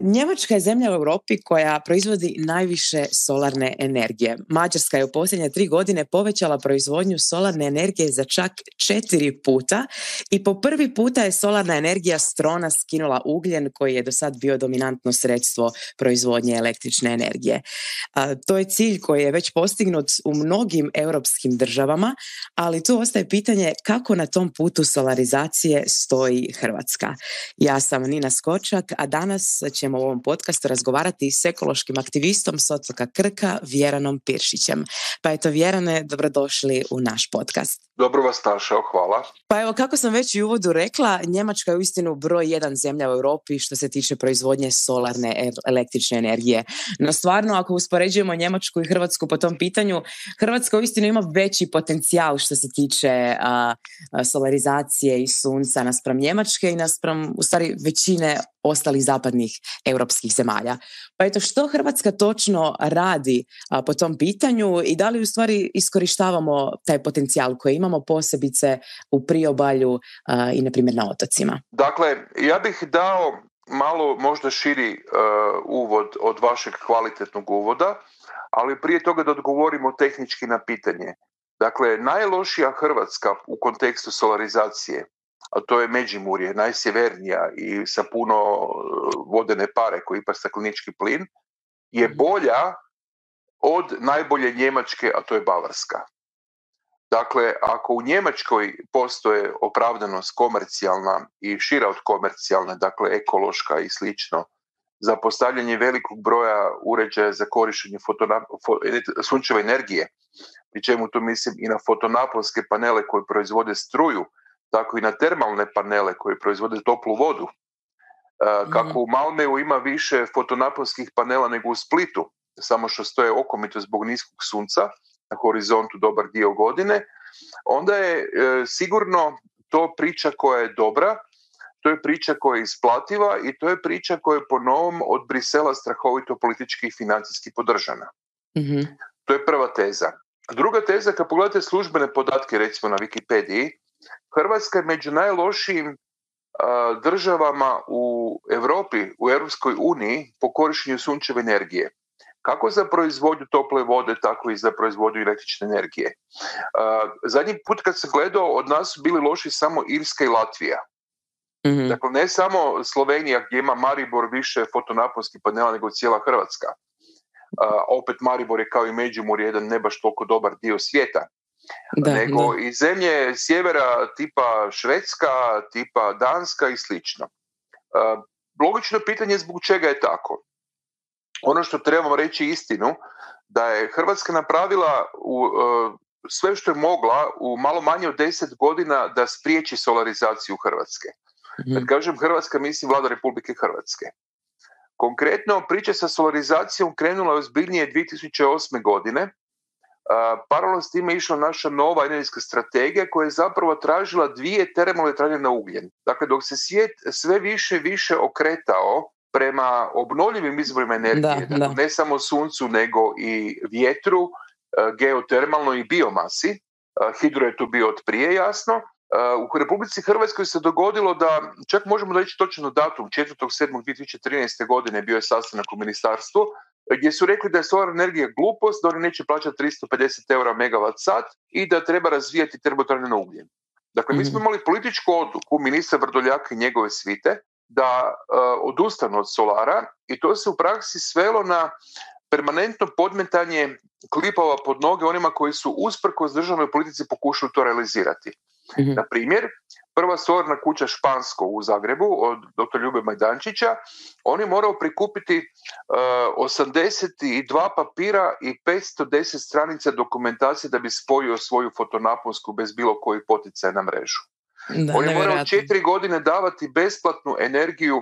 Njemačka je zemlja u Europi koja proizvodi najviše solarne energije. Mađarska je u posljednje tri godine povećala proizvodnju solarne energije za čak četiri puta i po prvi puta je solarna energija strona skinula ugljen koji je do sad bio dominantno sredstvo proizvodnje električne energije. to je cilj koji je već postignut u mnogim europskim državama, ali tu ostaje pitanje kako na tom putu solarizacije stoji Hrvatska. Ja sam Nina Skočak, a danas će ćemo u ovom podcastu razgovarati s ekološkim aktivistom s otoka Krka, Vjeranom Piršićem. Pa eto, Vjerane, dobrodošli u naš podcast. Dobro vas našao, hvala. Pa evo, kako sam već u uvodu rekla, Njemačka je uistinu broj jedan zemlja u Europi što se tiče proizvodnje solarne električne energije. No stvarno, ako uspoređujemo Njemačku i Hrvatsku po tom pitanju, Hrvatska uistinu ima veći potencijal što se tiče solarizacije i sunca naspram Njemačke i naspram, u stvari, većine ostalih zapadnih europskih zemalja. Pa eto, što Hrvatska točno radi po tom pitanju i da li u stvari iskorištavamo taj potencijal koji imamo posebice u priobalju i na primjer na otocima? Dakle, ja bih dao malo možda širi uvod od vašeg kvalitetnog uvoda, ali prije toga da odgovorimo tehnički na pitanje. Dakle, najlošija Hrvatska u kontekstu solarizacije a to je Međimurje, najsjevernija i sa puno e, vodene pare koji ima staklenički plin, je mhm. bolja od najbolje Njemačke, a to je Bavarska. Dakle, ako u Njemačkoj postoje opravdanost komercijalna i šira od komercijalne, dakle ekološka i slično, za postavljanje velikog broja uređaja za korištenje sunčeve energije, pri čemu to mislim i na fotonaponske panele koje proizvode struju, tako i na termalne panele koji proizvode toplu vodu. E, mhm. Kako u Malmeu ima više fotonaponskih panela nego u Splitu, samo što stoje okomito zbog niskog sunca na horizontu dobar dio godine, onda je e, sigurno to priča koja je dobra, to je priča koja je isplativa i to je priča koja je po novom od Brisela strahovito politički i financijski podržana. Mhm. To je prva teza. Druga teza, kad pogledate službene podatke recimo na Wikipediji, Hrvatska je među najlošijim državama u Europi, u Europskoj uniji po korištenju sunčeve energije. Kako za proizvodnju tople vode, tako i za proizvodnju električne energije. Zadnji put kad sam gledao, od nas su bili loši samo Irska i Latvija. mm Dakle, ne samo Slovenija gdje ima Maribor više fotonaponskih panela nego cijela Hrvatska. opet Maribor je kao i Međimurje jedan ne baš toliko dobar dio svijeta da, nego i zemlje sjevera tipa Švedska, tipa Danska i slično. E, logično pitanje je zbog čega je tako. Ono što trebamo reći istinu, da je Hrvatska napravila u, e, sve što je mogla u malo manje od deset godina da spriječi solarizaciju Hrvatske. Mhm. Kad kažem Hrvatska, mislim vlada Republike Hrvatske. Konkretno, priča sa solarizacijom krenula je ozbiljnije 2008. godine, paralelno s time išla naša nova energetska strategija koja je zapravo tražila dvije termoelektrane na ugljen. Dakle, dok se svijet sve više i više okretao prema obnovljivim izvorima energije, dakle, ne samo suncu nego i vjetru, e, geotermalno i biomasi, e, hidro je tu bio od prije jasno, e, u Republici Hrvatskoj se dogodilo da, čak možemo reći točno datum, 4.7.2013. godine bio je sastanak u ministarstvu gdje su rekli da je solar energija glupost, da oni neće plaćati 350 eura megavat sat i da treba razvijati termotrane na ugljen. Dakle, mi smo mhm. imali političku odluku ministra Vrdoljaka i njegove svite da e, odustanu od solara i to se u praksi svelo na permanentno podmetanje klipova pod noge onima koji su usprkos državnoj politici pokušali to realizirati. Naprimjer, mhm. Na primjer, prva stvorna kuća Špansko u Zagrebu od dr. Ljube Majdančića, on je morao prikupiti 82 e, papira i 510 stranica dokumentacije da bi spojio svoju fotonaponsku bez bilo koji poticaj na mrežu. on je morao četiri godine davati besplatnu energiju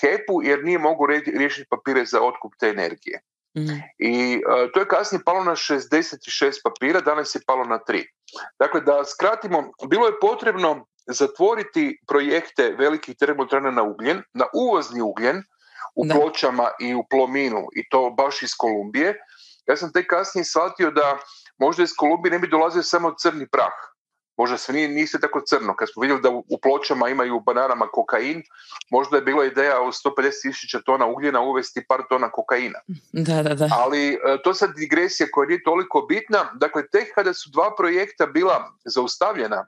HEP-u jer nije mogu riješiti papire za otkup te energije. Mm. I e, to je kasnije palo na 66 papira, danas je palo na 3. Dakle, da skratimo, bilo je potrebno zatvoriti projekte velikih termotrana na ugljen, na uvozni ugljen u pločama i u plominu i to baš iz Kolumbije. Ja sam tek kasnije shvatio da možda iz Kolumbije ne bi dolazio samo crni prah. Možda se nije, niste tako crno. Kad smo vidjeli da u pločama imaju u banarama kokain, možda je bila ideja o 150.000 tona ugljena uvesti par tona kokaina. Da, da, da. Ali e, to sad digresija koja nije toliko bitna. Dakle, tek kada su dva projekta bila zaustavljena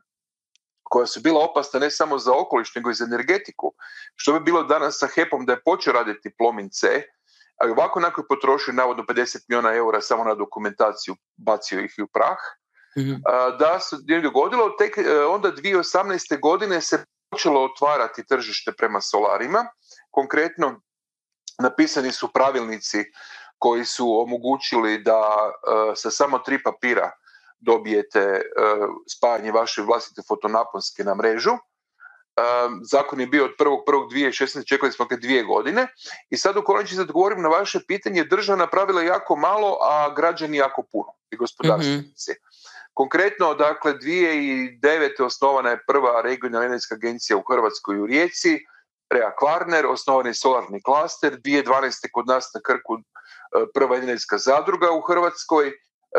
koja su bila opasna ne samo za okoliš nego i za energetiku. Što bi bilo danas sa HEP-om da je počeo raditi plomin C, a ovako onako je potrošio navodno 50 miliona eura samo na dokumentaciju, bacio ih i u prah, mhm. da se dogodilo, tek e, onda 2018. godine se počelo otvarati tržište prema solarima. Konkretno napisani su pravilnici koji su omogućili da e, sa samo tri papira dobijete e, spajanje vaše vlastite fotonaponske na mrežu. E, zakon je bio od 1.1.2016, čekali smo ga dvije godine. I sad u konačnici da odgovorim na vaše pitanje, država napravila jako malo, a građani jako puno i gospodarstvenici. Mhm. Konkretno, dakle, 2009. osnovana je prva regionalna energetska agencija u Hrvatskoj u Rijeci, Rea Kvarner, osnovan je solarni klaster, 2012. kod nas na Krku e, prva energetska zadruga u Hrvatskoj,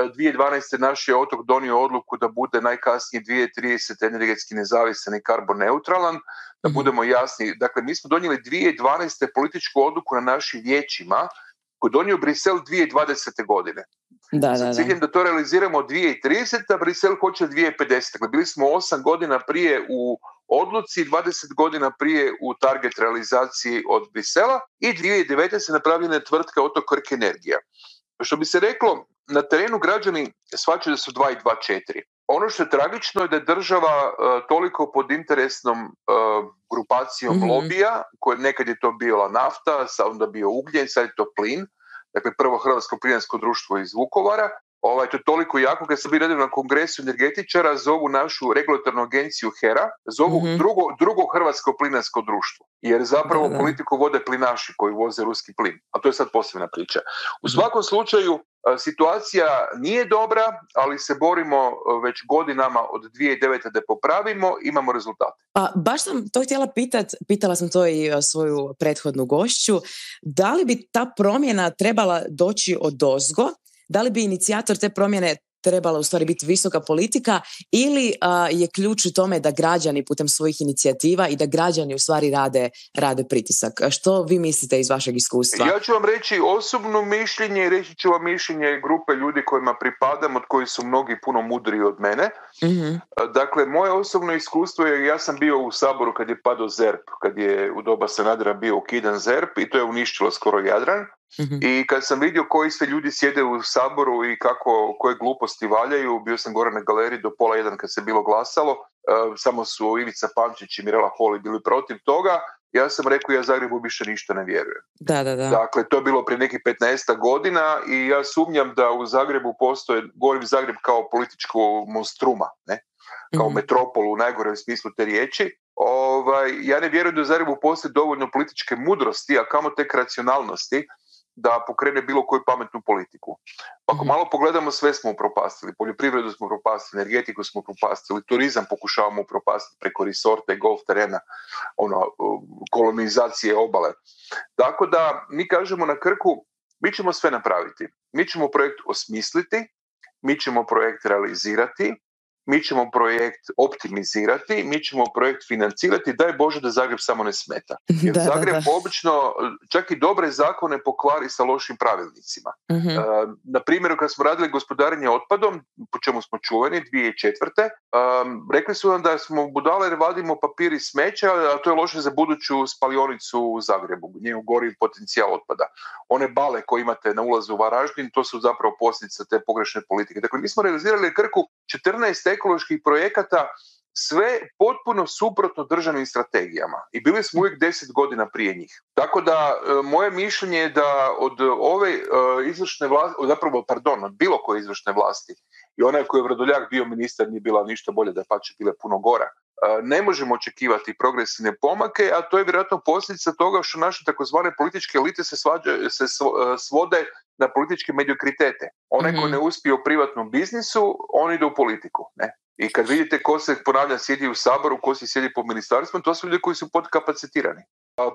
2012. E, naš je otok donio odluku da bude najkasnije 2030. energetski nezavisan i karbon neutralan. Da mhm. budemo jasni, dakle mi smo donijeli 2012. političku odluku na našim vijećima je donio Brisel 2020. godine. Da, da, da. Sa ciljem da to realiziramo 2030, a Brisel hoće 2050. Dakle, bili smo 8 godina prije u odluci, 20 godina prije u target realizaciji od Brisela i 2019. napravljena je tvrtka Otok Krk Energija. Što bi se reklo, na terenu građani svačaju da su 2 i 2 četiri. Ono što je tragično je da je država e, toliko pod interesnom e, grupacijom mhm. lobija, koje nekad je to bila nafta, sad onda bio ugljen, sad je to plin, dakle prvo Hrvatsko plinarsko društvo iz Vukovara, Ovaj, to je toliko jako kad se bi redovno na kongresu energetičara zovu našu regulatornu agenciju HERA, zovu mm drugo, drugo hrvatsko plinarsko društvo. Jer zapravo politiku vode plinaši koji voze ruski plin. A to je sad posebna priča. U mhm. svakom slučaju e, situacija nije dobra, ali se borimo e, već godinama od 2009. da popravimo, imamo rezultate. A, baš sam to htjela pitati, pitala sam to i e, svoju prethodnu gošću, da li bi ta promjena trebala doći od dozgo da li bi inicijator te promjene trebala u stvari biti visoka politika ili je ključ u tome da građani putem svojih inicijativa i da građani u stvari rade, rade pritisak. Što vi mislite iz vašeg iskustva? Ja ću vam reći osobno mišljenje i reći ću vam mišljenje grupe ljudi kojima pripadam, od koji su mnogi puno mudriji od mene. Mhm. Dakle, moje osobno iskustvo je, ja sam bio u Saboru kad je padao ZERP, kad je u doba Sanadera bio ukidan ZERP i to je uništilo skoro Jadran. Mhm. I kad sam vidio koji sve ljudi sjede u saboru i kako, koje gluposti valjaju, bio sam gore na galeriji do pola jedan kad se bilo glasalo, e, samo su Ivica Pančić i Mirela Holi bili protiv toga, ja sam rekao ja Zagrebu više ništa ne vjerujem. Da, da, da. Dakle, to je bilo prije nekih 15 godina i ja sumnjam da u Zagrebu postoje, govorim Zagreb kao političko monstruma, ne? kao mm metropolu u najgorem smislu te riječi, ovaj, ja ne vjerujem da u Zagrebu postoji dovoljno političke mudrosti, a kamo tek racionalnosti, da pokrene bilo koju pametnu politiku. Pa ako mhm. malo pogledamo, sve smo upropastili. Poljoprivredu smo upropastili, energetiku smo upropastili, turizam pokušavamo upropastiti preko resorte, golf terena, ono, kolonizacije obale. Tako da mi kažemo na Krku, mi ćemo sve napraviti. Mi ćemo projekt osmisliti, mi ćemo projekt realizirati, mi ćemo projekt optimizirati, mi ćemo projekt financirati, daj Bože da Zagreb samo ne smeta. Jer Zagreb obično čak i dobre zakone pokvari sa lošim pravilnicima. Mhm. Eh, na primjeru kad smo radili gospodarenje otpadom, po čemu smo čuveni, četvrte, Um, rekli su nam da smo budale jer vadimo papir i smeća, a to je loše za buduću spalionicu u Zagrebu, nje gori potencijal otpada. One bale koje imate na ulazu u Varaždin, to su zapravo posljedice te pogrešne politike. Dakle, mi smo realizirali Krku 14 ekoloških projekata, sve potpuno suprotno državnim strategijama i bili smo uvijek deset godina prije njih. Tako da e, moje mišljenje je da od ove e, izvršne vlasti, zapravo pardon, od bilo koje izvršne vlasti i onaj koji je Vrdoljak bio ministar nije bila ništa bolje, da pače bile puno gora ne možemo očekivati progresivne pomake, a to je vjerojatno posljedica toga što naše takozvane političke elite se, svađa, se svode na političke mediokritete. Onaj mm ko mhm. ne uspije u privatnom biznisu, on ide u politiku. Ne? I kad vidite ko se ponavlja sjedi u saboru, ko se sjedi po ministarstvima, to su ljudi koji su podkapacitirani.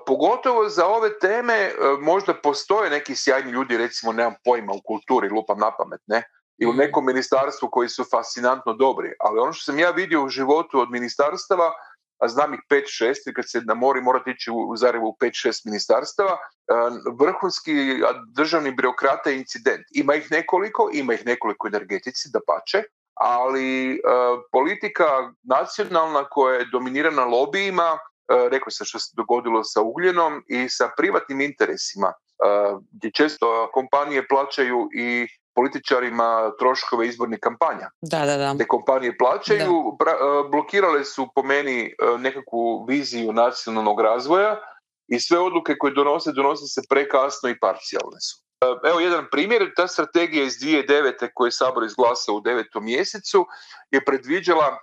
pogotovo za ove teme e, možda postoje neki sjajni ljudi, recimo nemam pojma u kulturi, lupam na pamet, ne? i u nekom ministarstvu koji su fascinantno dobri. Ali ono što sam ja vidio u životu od ministarstava, a znam ih 5-6, kad se na mori morate ići u Zarevu u 5-6 ministarstava, ehm, vrhunski državni birokrata je incident. Ima ih nekoliko, ima ih nekoliko energetici, da pače, ali ehm, politika nacionalna koja je dominirana lobijima, ehm, rekao sam što se dogodilo sa ugljenom i sa privatnim interesima gdje često kompanije plaćaju i političarima troškove izbornih kampanja. Da, da, da. Te kompanije plaćaju, e, blokirale su po meni e, nekakvu viziju nacionalnog razvoja i sve odluke koje donose, donose se prekasno i parcijalne su. E, evo jedan primjer, ta strategija iz 2009. koju je Sabor izglasao u devetom mjesecu je predviđala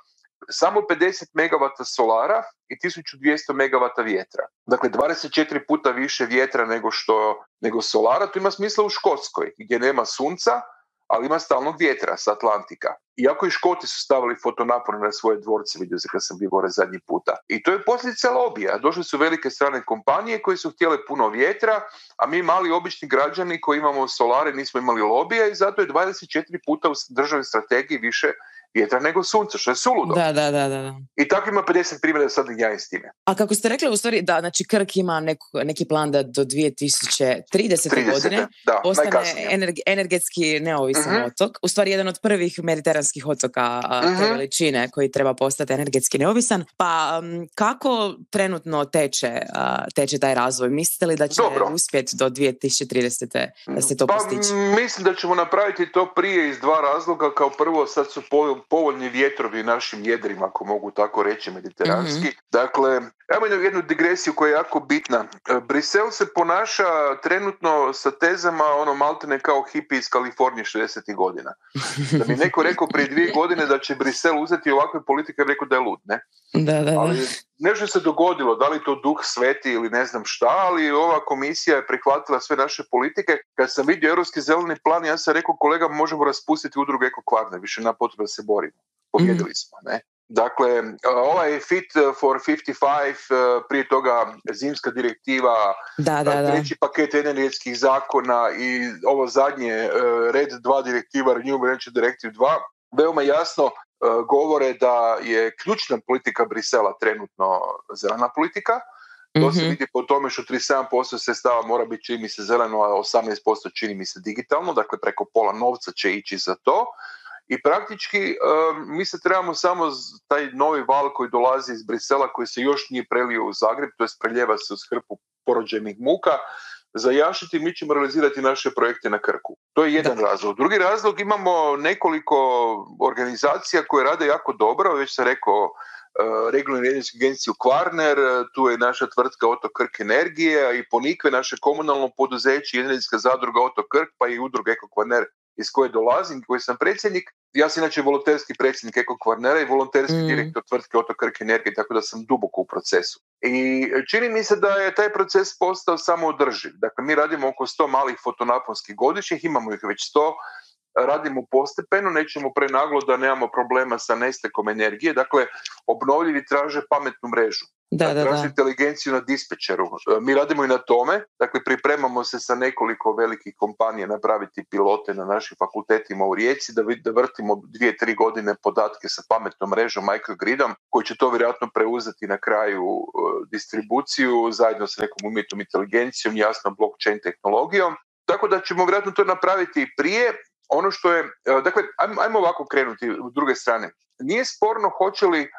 samo 50 MW solara i 1200 MW vjetra. Dakle, 24 puta više vjetra nego, što, nego solara. To ima smisla u Škotskoj, gdje nema sunca, ali ima stalnog vjetra sa Atlantika. Iako i Škoti su stavili fotonapone na svoje dvorce, vidio se kad sam bio gore zadnji puta. I to je posljedica lobija. Došle su velike strane kompanije koje su htjele puno vjetra, a mi mali obični građani koji imamo solare nismo imali lobija i zato je 24 puta u državnoj strategiji više vjetra nego sunca, što je suludo. Da, da, da, da. I tako ima 50 primjera sad ja s time. A kako ste rekli, u stvari, da, znači Krk ima neki plan da do 2030. 30. godine da, postane energetski neovisan mhm. otok. U stvari, jedan od prvih mediteranskih otoka mm te mhm. veličine koji treba postati energetski neovisan. Pa kako trenutno teče, uh, teče taj razvoj? Mislite li da će Dobro. uspjeti do 2030. da se to pa, postići? Mislim da ćemo napraviti to prije iz dva razloga. Kao prvo, sad su pojom povoljni vjetrovi našim jedrima, ako mogu tako reći, mediteranski. Mhm. Dakle, ajmo jednu digresiju koja je jako bitna. E, Brisel se ponaša trenutno sa tezama ono maltene kao hipi iz Kalifornije 60. godina. Da mi neko rekao prije dvije godine da će Brisel uzeti ovakve politike, rekao da je lud, ne? Da, da, da nešto se dogodilo, da li to duh sveti ili ne znam šta, ali ova komisija je prihvatila sve naše politike. Kad sam vidio Europski zeleni plan, ja sam rekao kolega možemo raspustiti udruge Eko Kvarne, više na potrebe da se borimo. Pobjedili mm. smo, ne? Dakle, ovaj Fit uh, for 55, uh, prije toga zimska direktiva, da, treći paket energetskih zakona i ovo zadnje, uh, red dva direktiva, Renewable Energy Directive 2, veoma jasno govore da je ključna politika Brisela trenutno zelena politika. To se mhm. vidi po tome što 37% sredstava mora biti čini mi se zeleno, a 18% čini mi se digitalno, dakle preko pola novca će ići za to. I praktički mi se trebamo samo taj novi val koji dolazi iz Brisela koji se još nije prelio u Zagreb, to je preljeva se uz hrpu porođenih muka, zajašiti, mi ćemo realizirati naše projekte na Krku. To je jedan razlog. Drugi razlog, imamo nekoliko organizacija koje rade jako dobro, već sam rekao, e, regionalnu agenciju Kvarner, e, tu je naša tvrtka Oto Krk Energije i Ponikve, naše komunalno poduzeće, energetska zadruga Oto Krk, pa i udruga Eko Kvarner iz koje dolazim, koji sam predsjednik. Ja sam inače volonterski predsjednik Eko Kvarnera i volonterski mm. direktor tvrtke Oto Energije, tako da sam duboko u procesu. I čini mi se da je taj proces postao održiv. Dakle, mi radimo oko 100 malih fotonaponskih godišnjih, imamo ih već 100, radimo postepeno, nećemo prenaglo da nemamo problema sa nestekom energije. Dakle, obnovljivi traže pametnu mrežu. Dakle, da, da, da. inteligenciju na dispečeru. E, mi radimo i na tome, dakle pripremamo se sa nekoliko velikih kompanija napraviti pilote na našim fakultetima u Rijeci, da, da vrtimo dvije, tri godine podatke sa pametnom mrežom microgridom, koji će to vjerojatno preuzeti na kraju e, distribuciju zajedno sa nekom umjetnom inteligencijom, jasnom blockchain tehnologijom. Tako da ćemo vjerojatno to napraviti i prije, ono što je, e, dakle, ajmo ovako krenuti u druge strane. Nije sporno hoće li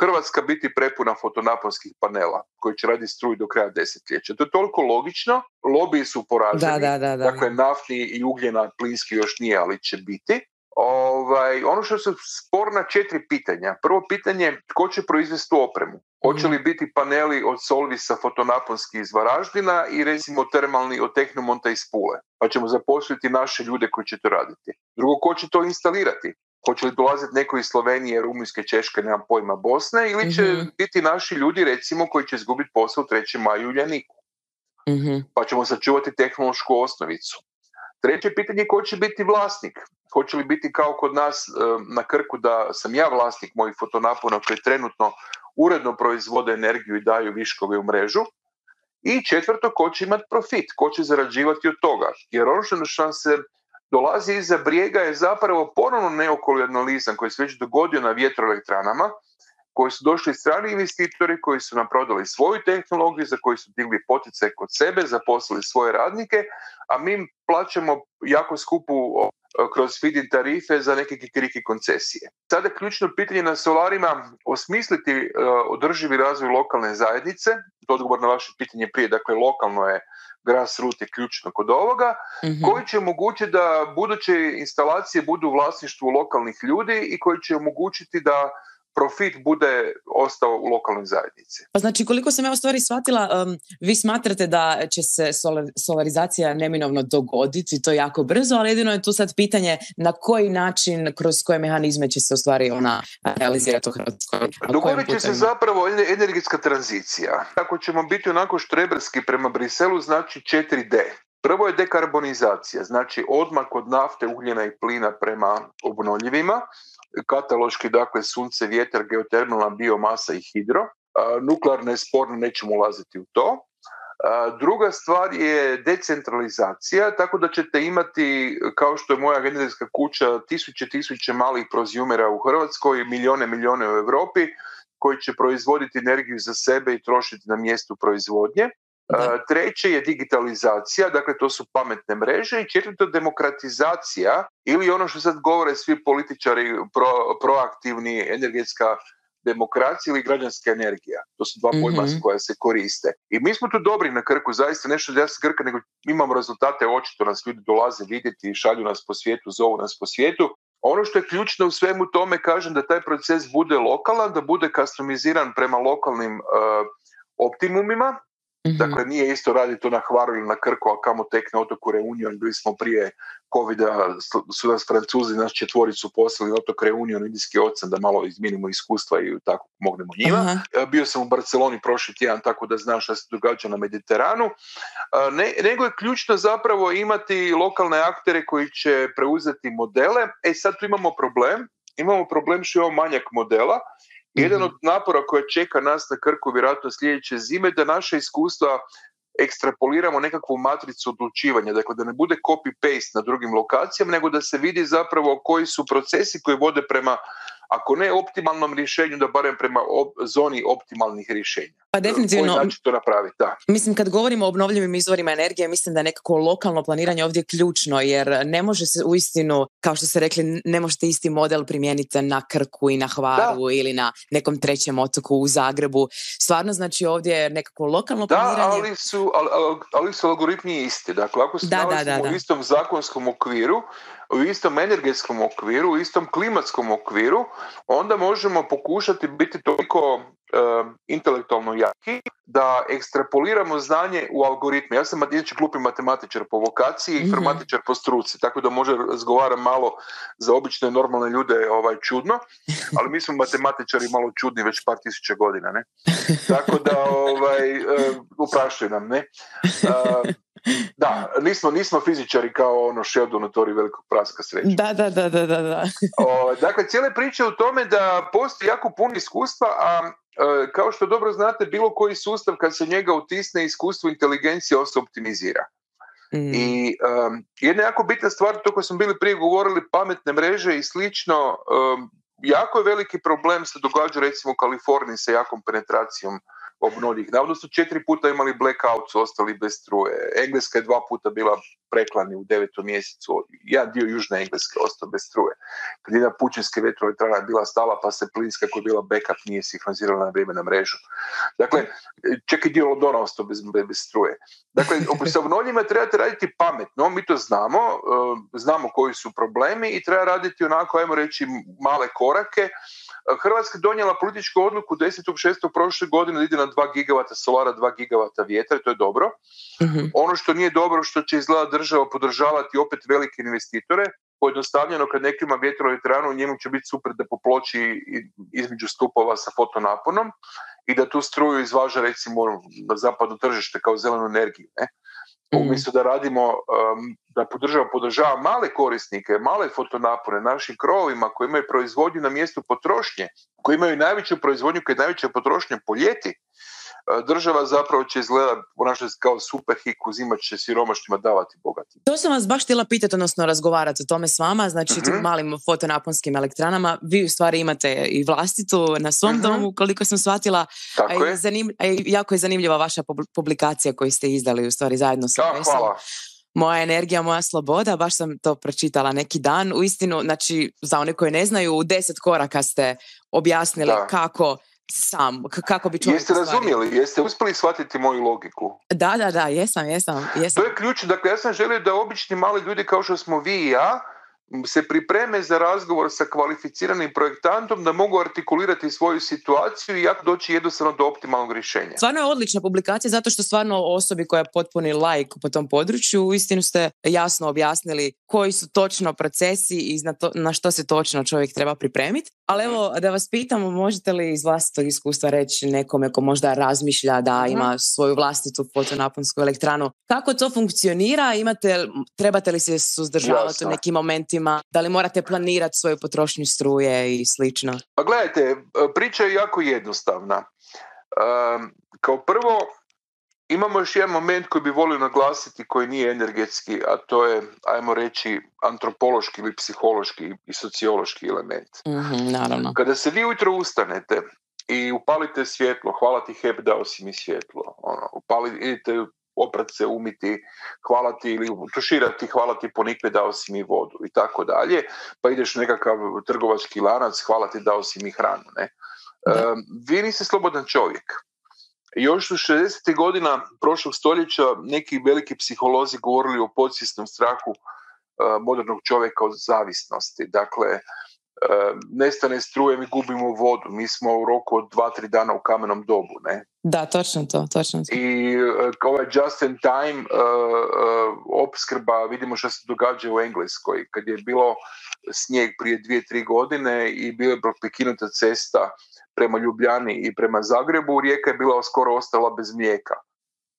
Hrvatska biti prepuna fotonaponskih panela koji će raditi struju do kraja desetljeća. To je toliko logično, lobiji su poraženi, da, da, da, dakle naftni i ugljena, plinski još nije, ali će biti. Ovaj, ono što su sporna četiri pitanja. Prvo pitanje, tko će proizvesti tu opremu? Hoće li mhm. biti paneli od Solvisa fotonaponski iz Varaždina i recimo termalni od Tehnomonta iz Pule? Pa ćemo zaposliti naše ljude koji će to raditi. Drugo, ko će to instalirati? hoće li dolaziti neko iz Slovenije, Rumunjske, Češke, nemam pojma, Bosne, ili će mhm. biti naši ljudi, recimo, koji će izgubiti posao u maja maju Ljaniku. Mhm. Pa ćemo sačuvati tehnološku osnovicu. Treće pitanje je ko će biti vlasnik. Hoće li biti kao kod nas e, na Krku da sam ja vlasnik mojih fotonapona koji trenutno uredno proizvode energiju i daju viškove u mrežu. I četvrto, ko će imati profit, ko će zarađivati od toga. Jer ono što se dolazi iza brijega je zapravo ponovno neokolonalizam koji se već dogodio na vjetroelektranama, koji su došli strani investitori koji su nam prodali svoju tehnologiju za koji su digli potice kod sebe, zaposlili svoje radnike, a mi plaćamo jako skupu kroz feed tarife za neke kikiriki koncesije. Sada ključno pitanje na solarima osmisliti e, održivi razvoj lokalne zajednice, to odgovor na vaše pitanje prije, dakle lokalno je grassroot je ključno kod ovoga, mhm. koji će omogućiti da buduće instalacije budu u vlasništvu lokalnih ljudi i koji će omogućiti da profit bude ostao u lokalnoj zajednici. Pa znači koliko sam ja u stvari shvatila, vi smatrate da će se solarizacija neminovno dogoditi, to jako brzo, ali jedino je tu sad pitanje na koji način, kroz koje mehanizme će se u stvari ona realizirati u Hrvatskoj. Dogodit će se zapravo energetska tranzicija. Ako ćemo biti onako štreberski prema Briselu, znači 4D. Prvo je dekarbonizacija, znači odmak od nafte, ugljena i plina prema obnovljivima kataloški, dakle, sunce, vjetar, geotermalna biomasa i hidro. Nuklearna je sporno, nećemo ulaziti u to. Druga stvar je decentralizacija, tako da ćete imati, kao što je moja genetska kuća, tisuće, tisuće malih prozjumera u Hrvatskoj, milijone, milijone u Europi, koji će proizvoditi energiju za sebe i trošiti na mjestu proizvodnje. E, treće je digitalizacija, dakle to su pametne mreže i četvrto demokratizacija ili ono što sad govore svi političari proaktivni energetska demokracija ili građanska energija. To su dva pojma mm koja se koriste. I mi smo tu dobri na Krku, zaista nešto da ja sam Krka, nego imamo rezultate, očito nas ljudi dolaze vidjeti, šalju nas po svijetu, zovu nas po svijetu. Ono što je ključno u svemu tome, kažem da taj proces bude lokalan, da bude customiziran prema lokalnim e, optimumima, Mhm. Dakle, nije isto raditi to na Hvaru ili na Krku, a kamo tek na otoku Reunion, bili smo prije covid su nas Francuzi, nas četvoricu poslali na otok Reunion, Indijski ocen, da malo izminimo iskustva i tako pomognemo njima. E, bio sam u Barceloni prošli tjedan, tako da znam šta se događa na Mediteranu. E, ne, nego je ključno zapravo imati lokalne aktere koji će preuzeti modele. E sad tu imamo problem, imamo problem što ovo manjak modela jedan mhm. od napora koje čeka nas na Krku vjerojatno sljedeće zime da naše iskustva ekstrapoliramo nekakvu matricu odlučivanja, dakle da ne bude copy-paste na drugim lokacijama, nego da se vidi zapravo koji su procesi koji vode prema ako ne optimalnom rješenju, da barem prema zoni optimalnih rješenja. Pa definitivno. to napraviti, da. Mislim, kad govorimo o obnovljivim izvorima energije, mislim da je nekako lokalno planiranje ovdje ključno, jer ne može se uistinu, kao što ste rekli, ne možete isti model primijeniti na Krku i na Hvaru ili na nekom trećem otoku u Zagrebu. Stvarno, znači ovdje je nekako lokalno da, ali su, ali, su algoritmi isti. Dakle, ako se u istom zakonskom okviru, u istom energetskom okviru, u istom klimatskom okviru, onda možemo pokušati biti toliko intelektualno jaki da ekstrapoliramo znanje u algoritme. Ja sam inače glupi matematičar po vokaciji i mhm. informatičar po struci, tako da možda razgovaram malo za obične normalne ljude ovaj čudno, ali mi smo matematičari malo čudni već par tisuća godina, ne? Tako da ovaj, e, nam, ne? da, nismo, nismo fizičari kao ono tori velikog praska sreće. Da, da, da, da, da. O, dakle, cijele priče u tome da postoji jako puno iskustva, a e, kao što dobro znate, bilo koji sustav kad se njega utisne, iskustvo inteligencije se optimizira. Mm. I um, jedna jako bitna stvar, to koje smo bili prije govorili, pametne mreže i slično, e, jako je veliki problem se događa recimo u Kaliforniji sa jakom penetracijom obnovljivih. Navodno su četiri puta imali blackout, su ostali bez struje. Engleska je dva puta bila preklani u devetom mjesecu. ja dio Južne Engleske ostao bez struje. Kad jedna pućinska vjetroelektrana je bila stala, pa se plinska koja je bila backup nije sinhronizirala na vrijeme na mrežu. Dakle, čak i dio Londona ostao bez, bez struje. Dakle, sa obnovljivima trebate raditi pametno, mi to znamo, e, znamo koji su problemi i treba raditi onako, ajmo reći, male korake Hrvatska donijela političku odluku 10.6. prošle godine da ide na 2 gigavata solara, 2 gigavata vjetra, to je dobro. Mhm. Ono što nije dobro, što će izgleda država podržavati opet velike investitore, pojednostavljeno kad vjetro ima vjetroelektranu, njemu će biti super da poploči između stupova sa fotonaponom i da tu struju izvaža recimo ono, na zapadno tržište kao zelenu energiju. Mm. Umjesto da radimo, um, da podržava, podržava male korisnike, male fotonapore našim krovima koji imaju proizvodnju na mjestu potrošnje, koji imaju najveću proizvodnju koja je najveća potrošnja po ljeti država zapravo će izgledati ponašati kao superhik, uzimat će siromašnjima davati bogatim. To sam vas baš htjela pitati, odnosno razgovarati o tome s vama, znači mhm. malim fotonaponskim elektranama. Vi u stvari imate i vlastitu na svom mhm. domu, koliko sam shvatila. Tako je. jako je zanimljiva vaša publikacija koju ste izdali u stvari zajedno sa Vesom. Moja energija, moja sloboda, baš sam to pročitala neki dan. U istinu, znači, za one koje ne znaju, u deset koraka ste objasnili kako sam, kako bi čovjek Jeste razumjeli, jeste uspjeli shvatiti moju logiku? Da, da, da, jesam, jesam, jesam. To je ključ, dakle ja sam želio da obični mali ljudi kao što smo vi i ja, se pripreme za razgovor sa kvalificiranim projektantom da mogu artikulirati svoju situaciju i jak doći jednostavno do optimalnog rješenja. Stvarno je odlična publikacija zato što stvarno osobi koja je potpuni like po tom području istinu ste jasno objasnili koji su točno procesi i na, na što se točno čovjek treba pripremiti. Ali evo, da vas pitam, možete li iz vlastitog iskustva reći nekome ko možda razmišlja da ima svoju vlastitu fotonaponsku elektranu, kako to funkcionira? Imate, trebate li se suzdržavati u nekim momentima? Da li morate planirati svoju potrošnju struje i slično? Pa gledajte, e, priča je jako jednostavna. kao prvo, Imamo još jedan moment koji bi volio naglasiti koji nije energetski, a to je, ajmo reći, antropološki ili psihološki i sociološki element. Mhm, naravno. Kada se vi ujutro ustanete i upalite svjetlo, hvala ti HEP dao si mi svjetlo, ono, upali, idite oprat se, umiti, hvala ti ili tuširati, hvala ti ponikve, dao si mi vodu i tako dalje, pa ideš u nekakav trgovački lanac, hvala ti dao si mi hranu, ne? Ehm, vi niste slobodan čovjek još u 60. godina prošlog stoljeća neki veliki psiholozi govorili o podsvjesnom strahu eh, modernog čovjeka od zavisnosti. Dakle, Ehm, nestane struje, mi gubimo vodu. Mi smo u roku od dva, tri dana u kamenom dobu, ne? Da, točno to, točno I e, ovaj just in time e, e, opskrba, vidimo što se događa u Engleskoj. Kad je bilo snijeg prije dvije, tri godine i bila je prekinuta cesta prema Ljubljani i prema Zagrebu, rijeka je bila skoro ostala bez mlijeka.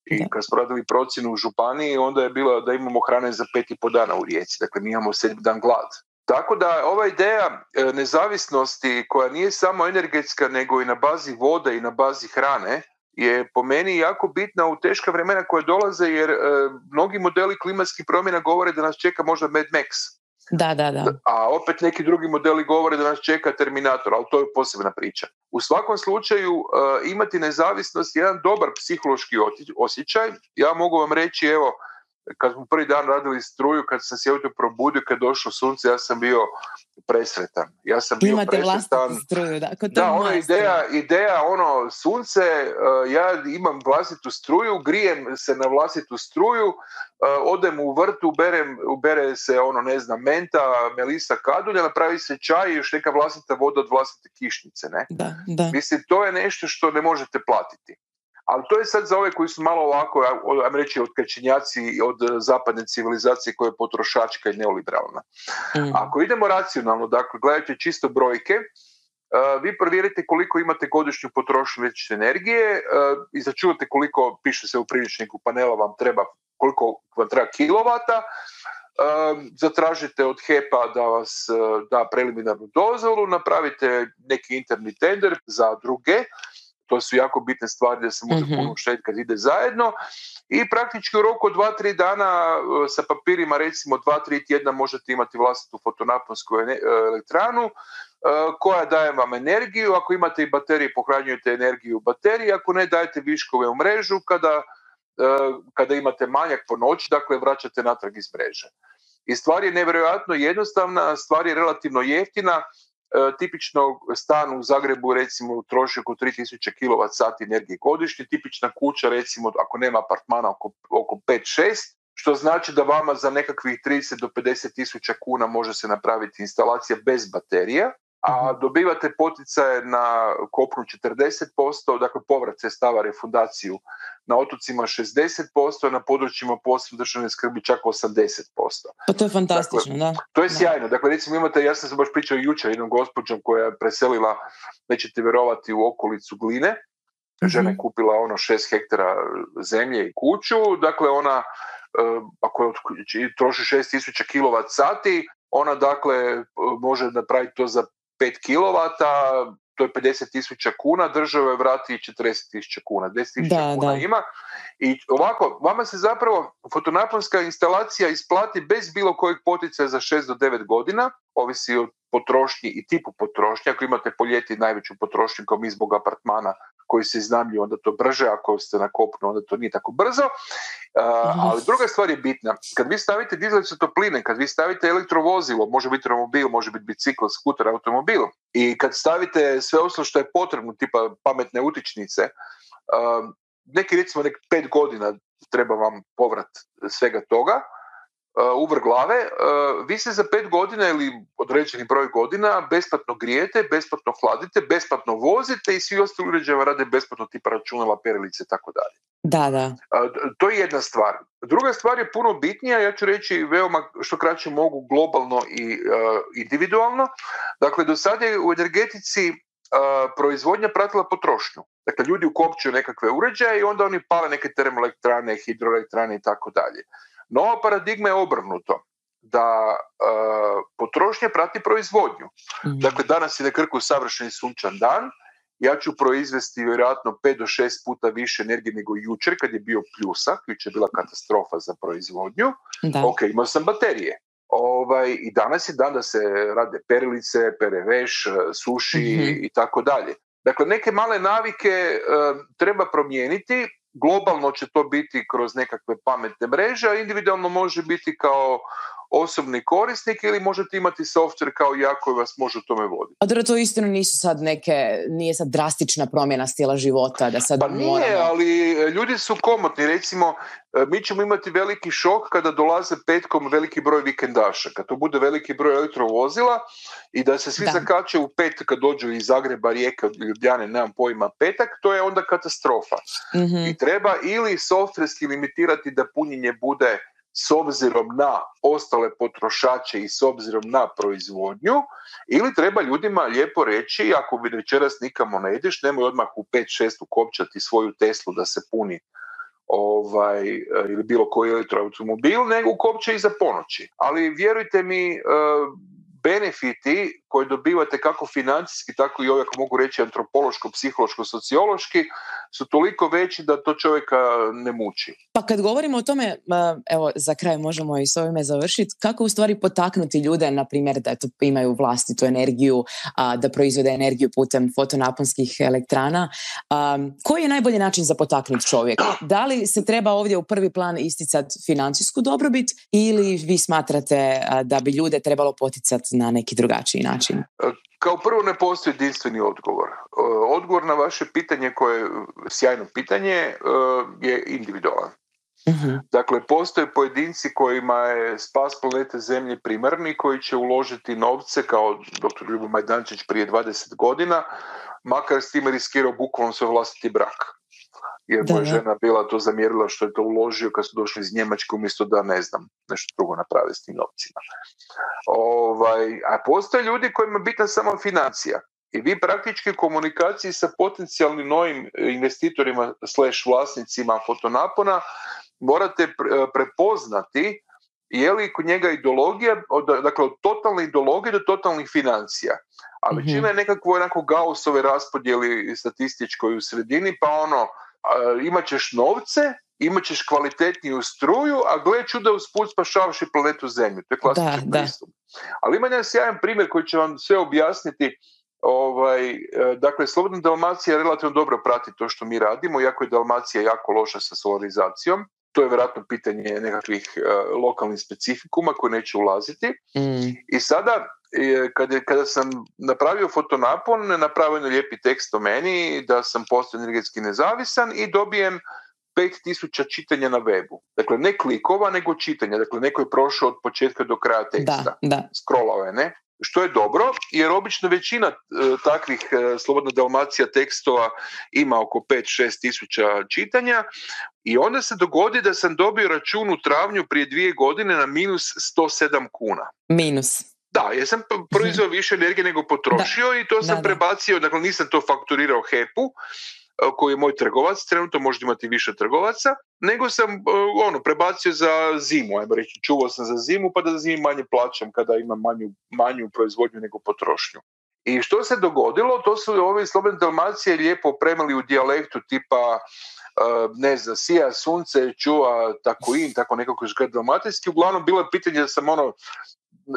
I kad smo radili procjenu u Županiji, onda je bilo da imamo hrane za pet i po dana u rijeci. Dakle, mi imamo sedmi dan glad. Tako da ova ideja e, nezavisnosti koja nije samo energetska nego i na bazi vode i na bazi hrane je po meni jako bitna u teška vremena koja dolaze jer e, mnogi modeli klimatskih promjena govore da nas čeka možda Mad Max. Da, da, da. A opet neki drugi modeli govore da nas čeka Terminator, ali to je posebna priča. U svakom slučaju e, imati nezavisnost je jedan dobar psihološki osjećaj. Ja mogu vam reći, evo, kad smo prvi dan radili struju, kad sam se ujutro probudio, kad došlo sunce, ja sam bio presretan. Ja sam bio Imate presretan. struju, da. ona ideja, ideja, ono, sunce, eh, ja imam vlastitu struju, grijem se na vlastitu struju, eh, odem u vrtu, uberem ubere se, ono, ne znam, menta, melisa, kadulja, napravi se čaj i još neka vlastita voda od vlastite kišnice, ne? Da, Mislim, to je nešto što ne možete platiti. Ali to je sad za ove koji su malo ovako, ajmo reći, otkačenjaci od e, zapadne civilizacije koja je potrošačka i neoliberalna. Mm. Ako idemo racionalno, dakle, gledajte čisto brojke, e, vi provjerite koliko imate godišnju potrošnju električne energije e, i začuvate koliko, piše se u priličniku panela, vam treba, koliko vam treba kilovata, zatražite od HEPA da vas da preliminarnu dozvolu, napravite neki interni tender za druge, to su jako bitne stvari da se može mm puno kad ide zajedno i praktički u roku od 2-3 dana e, sa papirima recimo 2-3 tjedna možete imati vlastitu fotonaponsku e, elektranu e, koja daje vam energiju, ako imate i baterije pohranjujete energiju u bateriji, ako ne dajete viškove u mrežu kada, kada imate manjak po noći, dakle vraćate natrag iz mreže. I stvar je nevjerojatno jednostavna, stvar je relativno jeftina, E, tipično stan u Zagrebu recimo troši oko 3000 kWh energije godišnje, tipična kuća recimo ako nema apartmana oko, oko 5-6, što znači da vama za nekakvih 30 do 50 tisuća kuna može se napraviti instalacija bez baterija a mhm. dobivate poticaje na kopnu 40%, dakle povrat se stava refundaciju na otocima 60%, na područjima posebne državne skrbi čak 80%. Pa to je fantastično, dakle, da. To je sjajno. Dakle, recimo imate, ja sam se baš pričao jučer jednom gospođom koja je preselila, nećete vjerovati, u okolicu Gline. Mhm. Žena je kupila ono šest hektara zemlje i kuću, dakle ona e, ako je troši 6000 kilovat sati, ona dakle e, može napraviti to za 5 kW, to je 50 tisuća kuna, država je vrati 40 tisuća kuna, 10 tisuća kuna ima. I ovako, vama se zapravo fotonaponska instalacija isplati bez bilo kojeg potica za 6 do 9 godina, ovisi o potrošnji i tipu potrošnja Ako imate po najveću potrošnju kao mi zbog apartmana koji se iznamljuju onda to brže, ako ste na kopnu onda to nije tako brzo. Mhm. ali druga stvar je bitna, kad vi stavite dizelicu topline, kad vi stavite elektrovozilo, može biti automobil, može biti bicikl, skuter, automobil, i kad stavite sve oslo što je potrebno, tipa pametne utičnice, neki recimo nek pet godina treba vam povrat svega toga, uvrglave, glave, e, vi se za pet godina ili određeni broj godina besplatno grijete, besplatno hladite, besplatno vozite i svi ostali uređajeva rade besplatno tipa računala, perilice i tako dalje. Da, da. E, to je jedna stvar. Druga stvar je puno bitnija, ja ću reći veoma što kraće mogu globalno i e, individualno. Dakle, do sada je u energetici proizvodnja pratila potrošnju. Dakle, ljudi ukopćuju nekakve uređaje i onda oni pale neke termoelektrane, hidroelektrane i tako dalje. Nova paradigma je obrnuto da uh, potrošnja prati proizvodnju. Mhm. Dakle, danas je na Krku savršen sunčan dan, ja ću proizvesti vjerojatno 5 do 6 puta više energije nego jučer kad je bio pljusak, jučer je bila katastrofa za proizvodnju. Da. Ok, imao sam baterije. Ovaj, I danas je dan da se rade perilice, pereveš, e, suši mhm. i tako dalje. Dakle, neke male navike e, treba promijeniti globalno će to biti kroz nekakve pametne mreže, a individualno može biti kao osobni korisnik ili možete imati software kao ja koji vas može u tome voditi. A da to istinu nisu sad neke, nije sad drastična promjena stila života da sad Pa nije, ali e, ljudi su komotni. Recimo, e, mi ćemo imati veliki šok kada dolaze petkom veliki broj vikendaša. Kad to bude veliki broj elektrovozila i da se svi da. zakače u pet kad dođu iz Zagreba, Rijeka, Ljubljane, nemam pojma, petak, to je onda katastrofa. mm I treba ili softverski limitirati da punjenje bude s obzirom na ostale potrošače i s obzirom na proizvodnju ili treba ljudima lijepo reći ako bi večeras nikamo ne ideš nemoj odmah u 5-6 ukopčati svoju Teslu da se puni ovaj, ili bilo koji elektroautomobil nego ukopće i za ponoći ali vjerujte mi eh, benefiti koje dobivate kako financijski, tako i ovako mogu reći antropološko, psihološko, sociološki, su toliko veći da to čovjeka ne muči. Pa kad govorimo o tome, evo za kraj možemo i s ovime završiti, kako u stvari potaknuti ljude, na primjer, da to imaju vlastitu energiju, da proizvode energiju putem fotonaponskih elektrana. Koji je najbolji način za potaknuti čovjeka? Da li se treba ovdje u prvi plan isticati financijsku dobrobit ili vi smatrate da bi ljude trebalo poticati na neki drugačiji način? Kao prvo ne postoji jedinstveni odgovor. E, odgovor na vaše pitanje koje je sjajno pitanje e, je individualan. Mhm. Dakle, postoje pojedinci kojima je spas planete zemlje primarni koji će uložiti novce kao dr. Ljubo Majdančić prije 20 godina, makar s tim riskirao bukvalno svoj vlastiti brak jer da, žena bila to zamjerila što je to uložio kad su došli iz Njemačke umjesto da ne znam nešto drugo naprave s tim novcima. Ovaj, a postoje ljudi kojima je bitna samo financija. I vi praktički u komunikaciji sa potencijalnim novim e, investitorima slash vlasnicima fotonapona morate e, prepoznati je li kod njega ideologija, dakle od totalne ideologije do totalnih financija. A većina mhm. je nekakvo onako gausove raspodjeli statističkoj u sredini, pa ono imat ćeš novce, imat ćeš kvalitetniju struju, a gle čuda usput spašavaš i planetu zemlju. To je klasičan da, pristup. Ali ima jedan sjajan primjer koji će vam sve objasniti. Ovaj, e, dakle, Slobodna Dalmacija relativno dobro prati to što mi radimo, iako je Dalmacija jako loša sa solarizacijom. To je vjerojatno pitanje nekakvih e, lokalnih specifikuma koje neće ulaziti. Mm. I sada E, je, kada sam napravio fotonapon, napravio je lijepi tekst o meni, da sam postao energetski nezavisan i dobijem 5000 čitanja na webu. Dakle, ne klikova, nego čitanja. Dakle, neko je prošao od početka do kraja teksta. Da, je, ne? Što je dobro, jer obično većina e, takvih e, Slobodna Dalmacija tekstova ima oko 5-6 tisuća čitanja i onda se dogodi da sam dobio račun u travnju prije dvije godine na minus 107 kuna. Minus. Da, ja sam proizveo više energije nego potrošio i to sam da, prebacio, dakle nisam to fakturirao HEP-u, e, koji je moj trgovac, trenutno možete imati više trgovaca, nego sam e, ono, prebacio za zimu, ajmo reći, čuvao sam za zimu pa da za zimu manje plaćam kada imam manju, manju proizvodnju nego potrošnju. I što se dogodilo, to su ove Slobodne Dalmacije lijepo opremili u dijalektu tipa e, ne znam, sija sunce, čuva tako in, tako nekako je dalmatinski. Uglavnom, bilo je pitanje da sam ono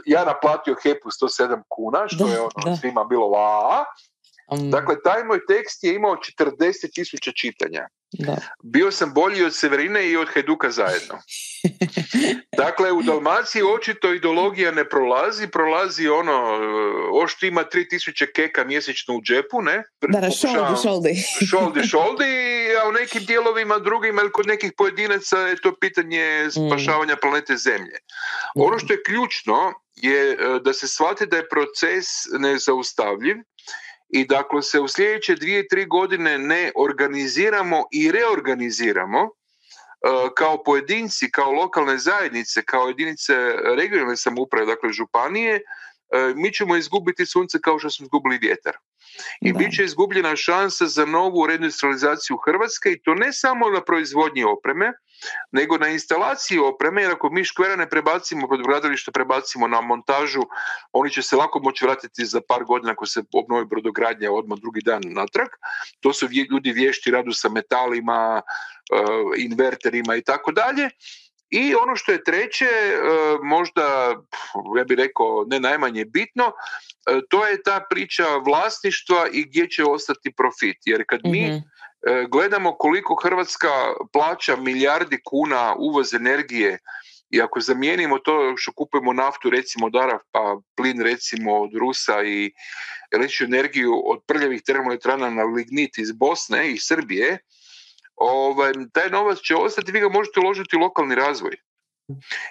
ja naplatio HEP-u 107 kuna, što je ono svima bilo la. Um. Dakle, taj moj tekst je imao 40.000 čitanja. Da. Bio sam bolji od Severine i od Hajduka zajedno. dakle, u Dalmaciji očito ideologija ne prolazi, prolazi ono, ošto ima 3000 keka mjesečno u džepu, ne? Da, da, šoldi, šoldi. a u nekim dijelovima drugima ili kod nekih pojedinaca je to pitanje mm. spašavanja planete Zemlje. Ono mm. što je ključno je e, da se shvati da je proces nezaustavljiv i da ako se u sljedeće dvije, tri godine ne organiziramo i reorganiziramo, e, kao pojedinci, kao lokalne zajednice, kao jedinice regionalne samouprave, dakle županije, e, mi ćemo izgubiti sunce kao što smo izgubili vjetar. I bit će izgubljena šansa za novu reindustrializaciju Hrvatske i to ne samo na proizvodnji opreme, nego na instalaciji opreme, jer ako mi škvera ne prebacimo, brodogradilište prebacimo na montažu, oni će se lako moći vratiti za par godina ako se obnovi brodogradnja odmah drugi dan natrag. To su ljudi vješti radu sa metalima, eh, inverterima i tako dalje. I ono što je treće, eh, možda, ja bih rekao, ne najmanje bitno, eh, to je ta priča vlasništva i gdje će ostati profit. Jer kad mi mhm. E, gledamo koliko Hrvatska plaća milijardi kuna uvoz energije i ako zamijenimo to što kupujemo naftu recimo od pa plin recimo od Rusa i električnu energiju od prljavih termoelektrana na lignit iz Bosne i Srbije, ovaj, taj novac će ostati, vi ga možete uložiti u lokalni razvoj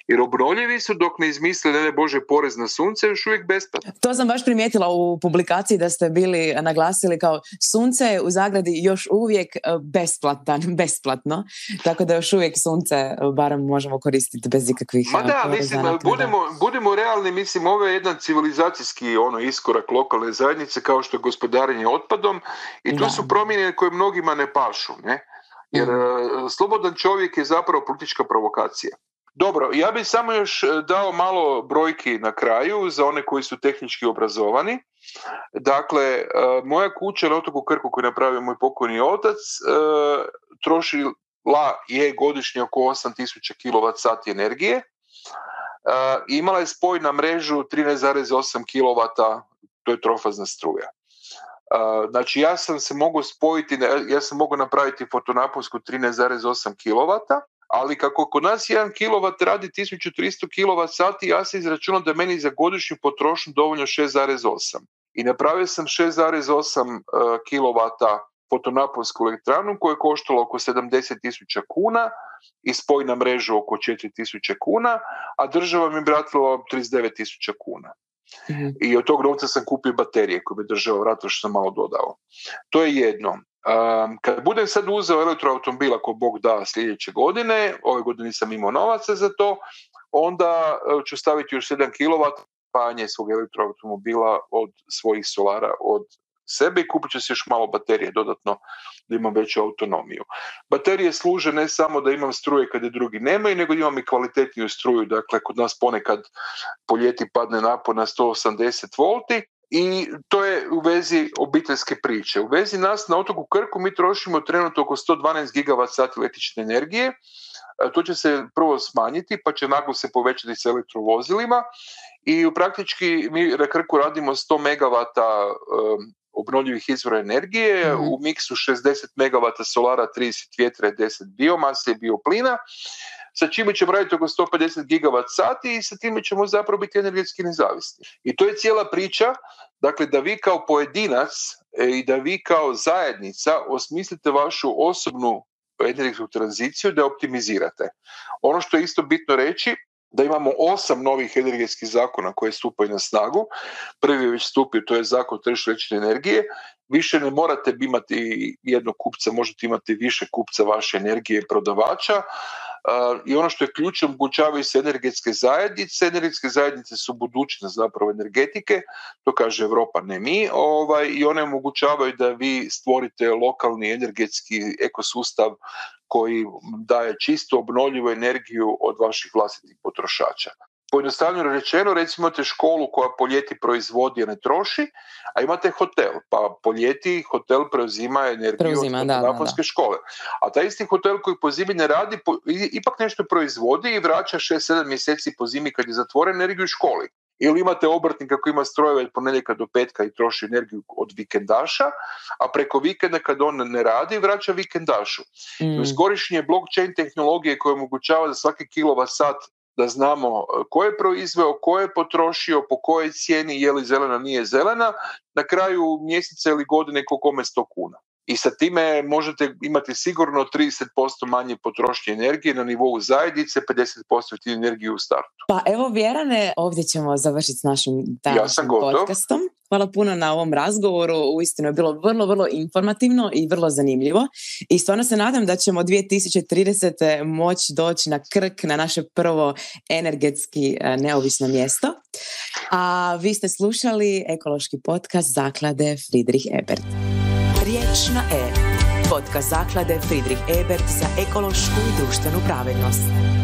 jer obronjivi su dok ne izmisle, ne, Bože, porez na sunce još uvijek besplatno. To sam baš primijetila u publikaciji da ste bili naglasili kao sunce je u Zagradi još uvijek e, besplatan, besplatno, tako da još uvijek sunce e, barem možemo koristiti bez ikakvih Ma e, da, mislim, budemo, budemo realni, mislim, ovo je jedan civilizacijski ono iskorak lokalne zajednice kao što je gospodarenje otpadom i to su promjene koje mnogima ne pašu, ne? Jer slobodan čovjek je zapravo politička provokacija. Dobro, ja bih samo još e, dao malo brojki na kraju za one koji su tehnički obrazovani. Dakle, e, moja kuća na otoku Krku koju je napravio moj pokojni otac e, trošila je godišnje oko 8000 kWh energije. Imala je spoj na mrežu 13,8 kW, to je trofazna struja. Znači ja sam se mogao spojiti, ja sam mogao napraviti fotonaponsku 13,8 kW, ali kako kod nas jedan kW radi 1300 sati, ja sam izračunao da meni za godišnju potrošnju dovoljno 6,8. I napravio sam 6,8 e, kW fotonaponsku elektranu koja je koštala oko 70.000 kuna i spoj na mrežu oko 4.000 kuna, a država mi vratila 39.000 kuna. Mm-hmm. I od tog novca sam kupio baterije koje bi država vratila što sam malo dodao. To je jedno. Um, kad budem sad uzeo elektroautomobila, ako Bog da, sljedeće godine, ove godine nisam imao novaca za to, onda e, ću staviti još 7 kW panje svog elektroautomobila od svojih solara, od sebe i kupit ću se još malo baterije dodatno da imam veću autonomiju. Baterije služe ne samo da imam struje kad drugi nemaju, nego imam i kvalitetniju struju. Dakle, kod nas ponekad po ljeti padne napon na 180 volti, i to je u vezi obiteljske priče. U vezi nas na otoku Krku mi trošimo trenutno oko 112 gigawatt sati električne energije. E, to će se prvo smanjiti, pa će naglo se povećati s elektrovozilima i praktički mi na Krku radimo 100 megavata e, obnovljivih izvora energije, mhm. u miksu 60 MW solara, 30 vjetra i 10 biomase i bioplina, sa čime ćemo raditi oko 150 gigavat sati i sa time ćemo zapravo biti energetski nezavisni. I to je cijela priča, dakle da vi kao pojedinac e, i da vi kao zajednica osmislite vašu osobnu energetsku tranziciju da optimizirate. Ono što je isto bitno reći da imamo osam novih energetskih zakona koje stupaju na snagu. Prvi je već stupio, to je zakon o energije. Više ne morate imati jednog kupca, možete imati više kupca vaše energije prodavača. I ono što je ključno, omogućavaju se energetske zajednice. Energetske zajednice su budućnost zapravo energetike, to kaže Europa, ne mi. Ovaj, I one omogućavaju da vi stvorite lokalni energetski ekosustav koji daje čistu obnovljivu energiju od vaših vlastitih potrošača. Pojednostavljeno rečeno, recimo imate školu koja po ljeti proizvodi, a ne troši, a imate hotel, pa po ljeti hotel preuzima energiju od škole. A taj isti hotel koji po zimi ne radi, ipak nešto proizvodi i vraća 6-7 mjeseci po zimi kad je zatvoren energiju u školi. Ili imate obrtnika koji ima strojeve od ponedjeljka do petka i troši energiju od vikendaša, a preko vikenda kad on ne radi, vraća vikendašu. Mm. Skorišnje korištenje blockchain tehnologije koje omogućava za svaki kilova sat da znamo e, ko je proizveo, ko je potrošio, po kojoj cijeni, je li zelena, nije zelena, na kraju mjeseca ili godine ko kome 100 kuna i sa time možete imati sigurno 30% manje potrošnje energije na nivou zajednice, 50% energije u startu. Pa evo Vjerane, ovdje ćemo završiti s našim današnjim ja podcastom. Hvala puno na ovom razgovoru, uistinu je bilo vrlo, vrlo informativno i vrlo zanimljivo i stvarno se nadam da ćemo 2030. moći doći na krk na naše prvo energetski e, neovisno mjesto. A vi ste slušali ekološki podcast zaklade Friedrich Ebert. Riječ E. Podcast zaklade Friedrich Ebert za ekološku i društvenu pravednost.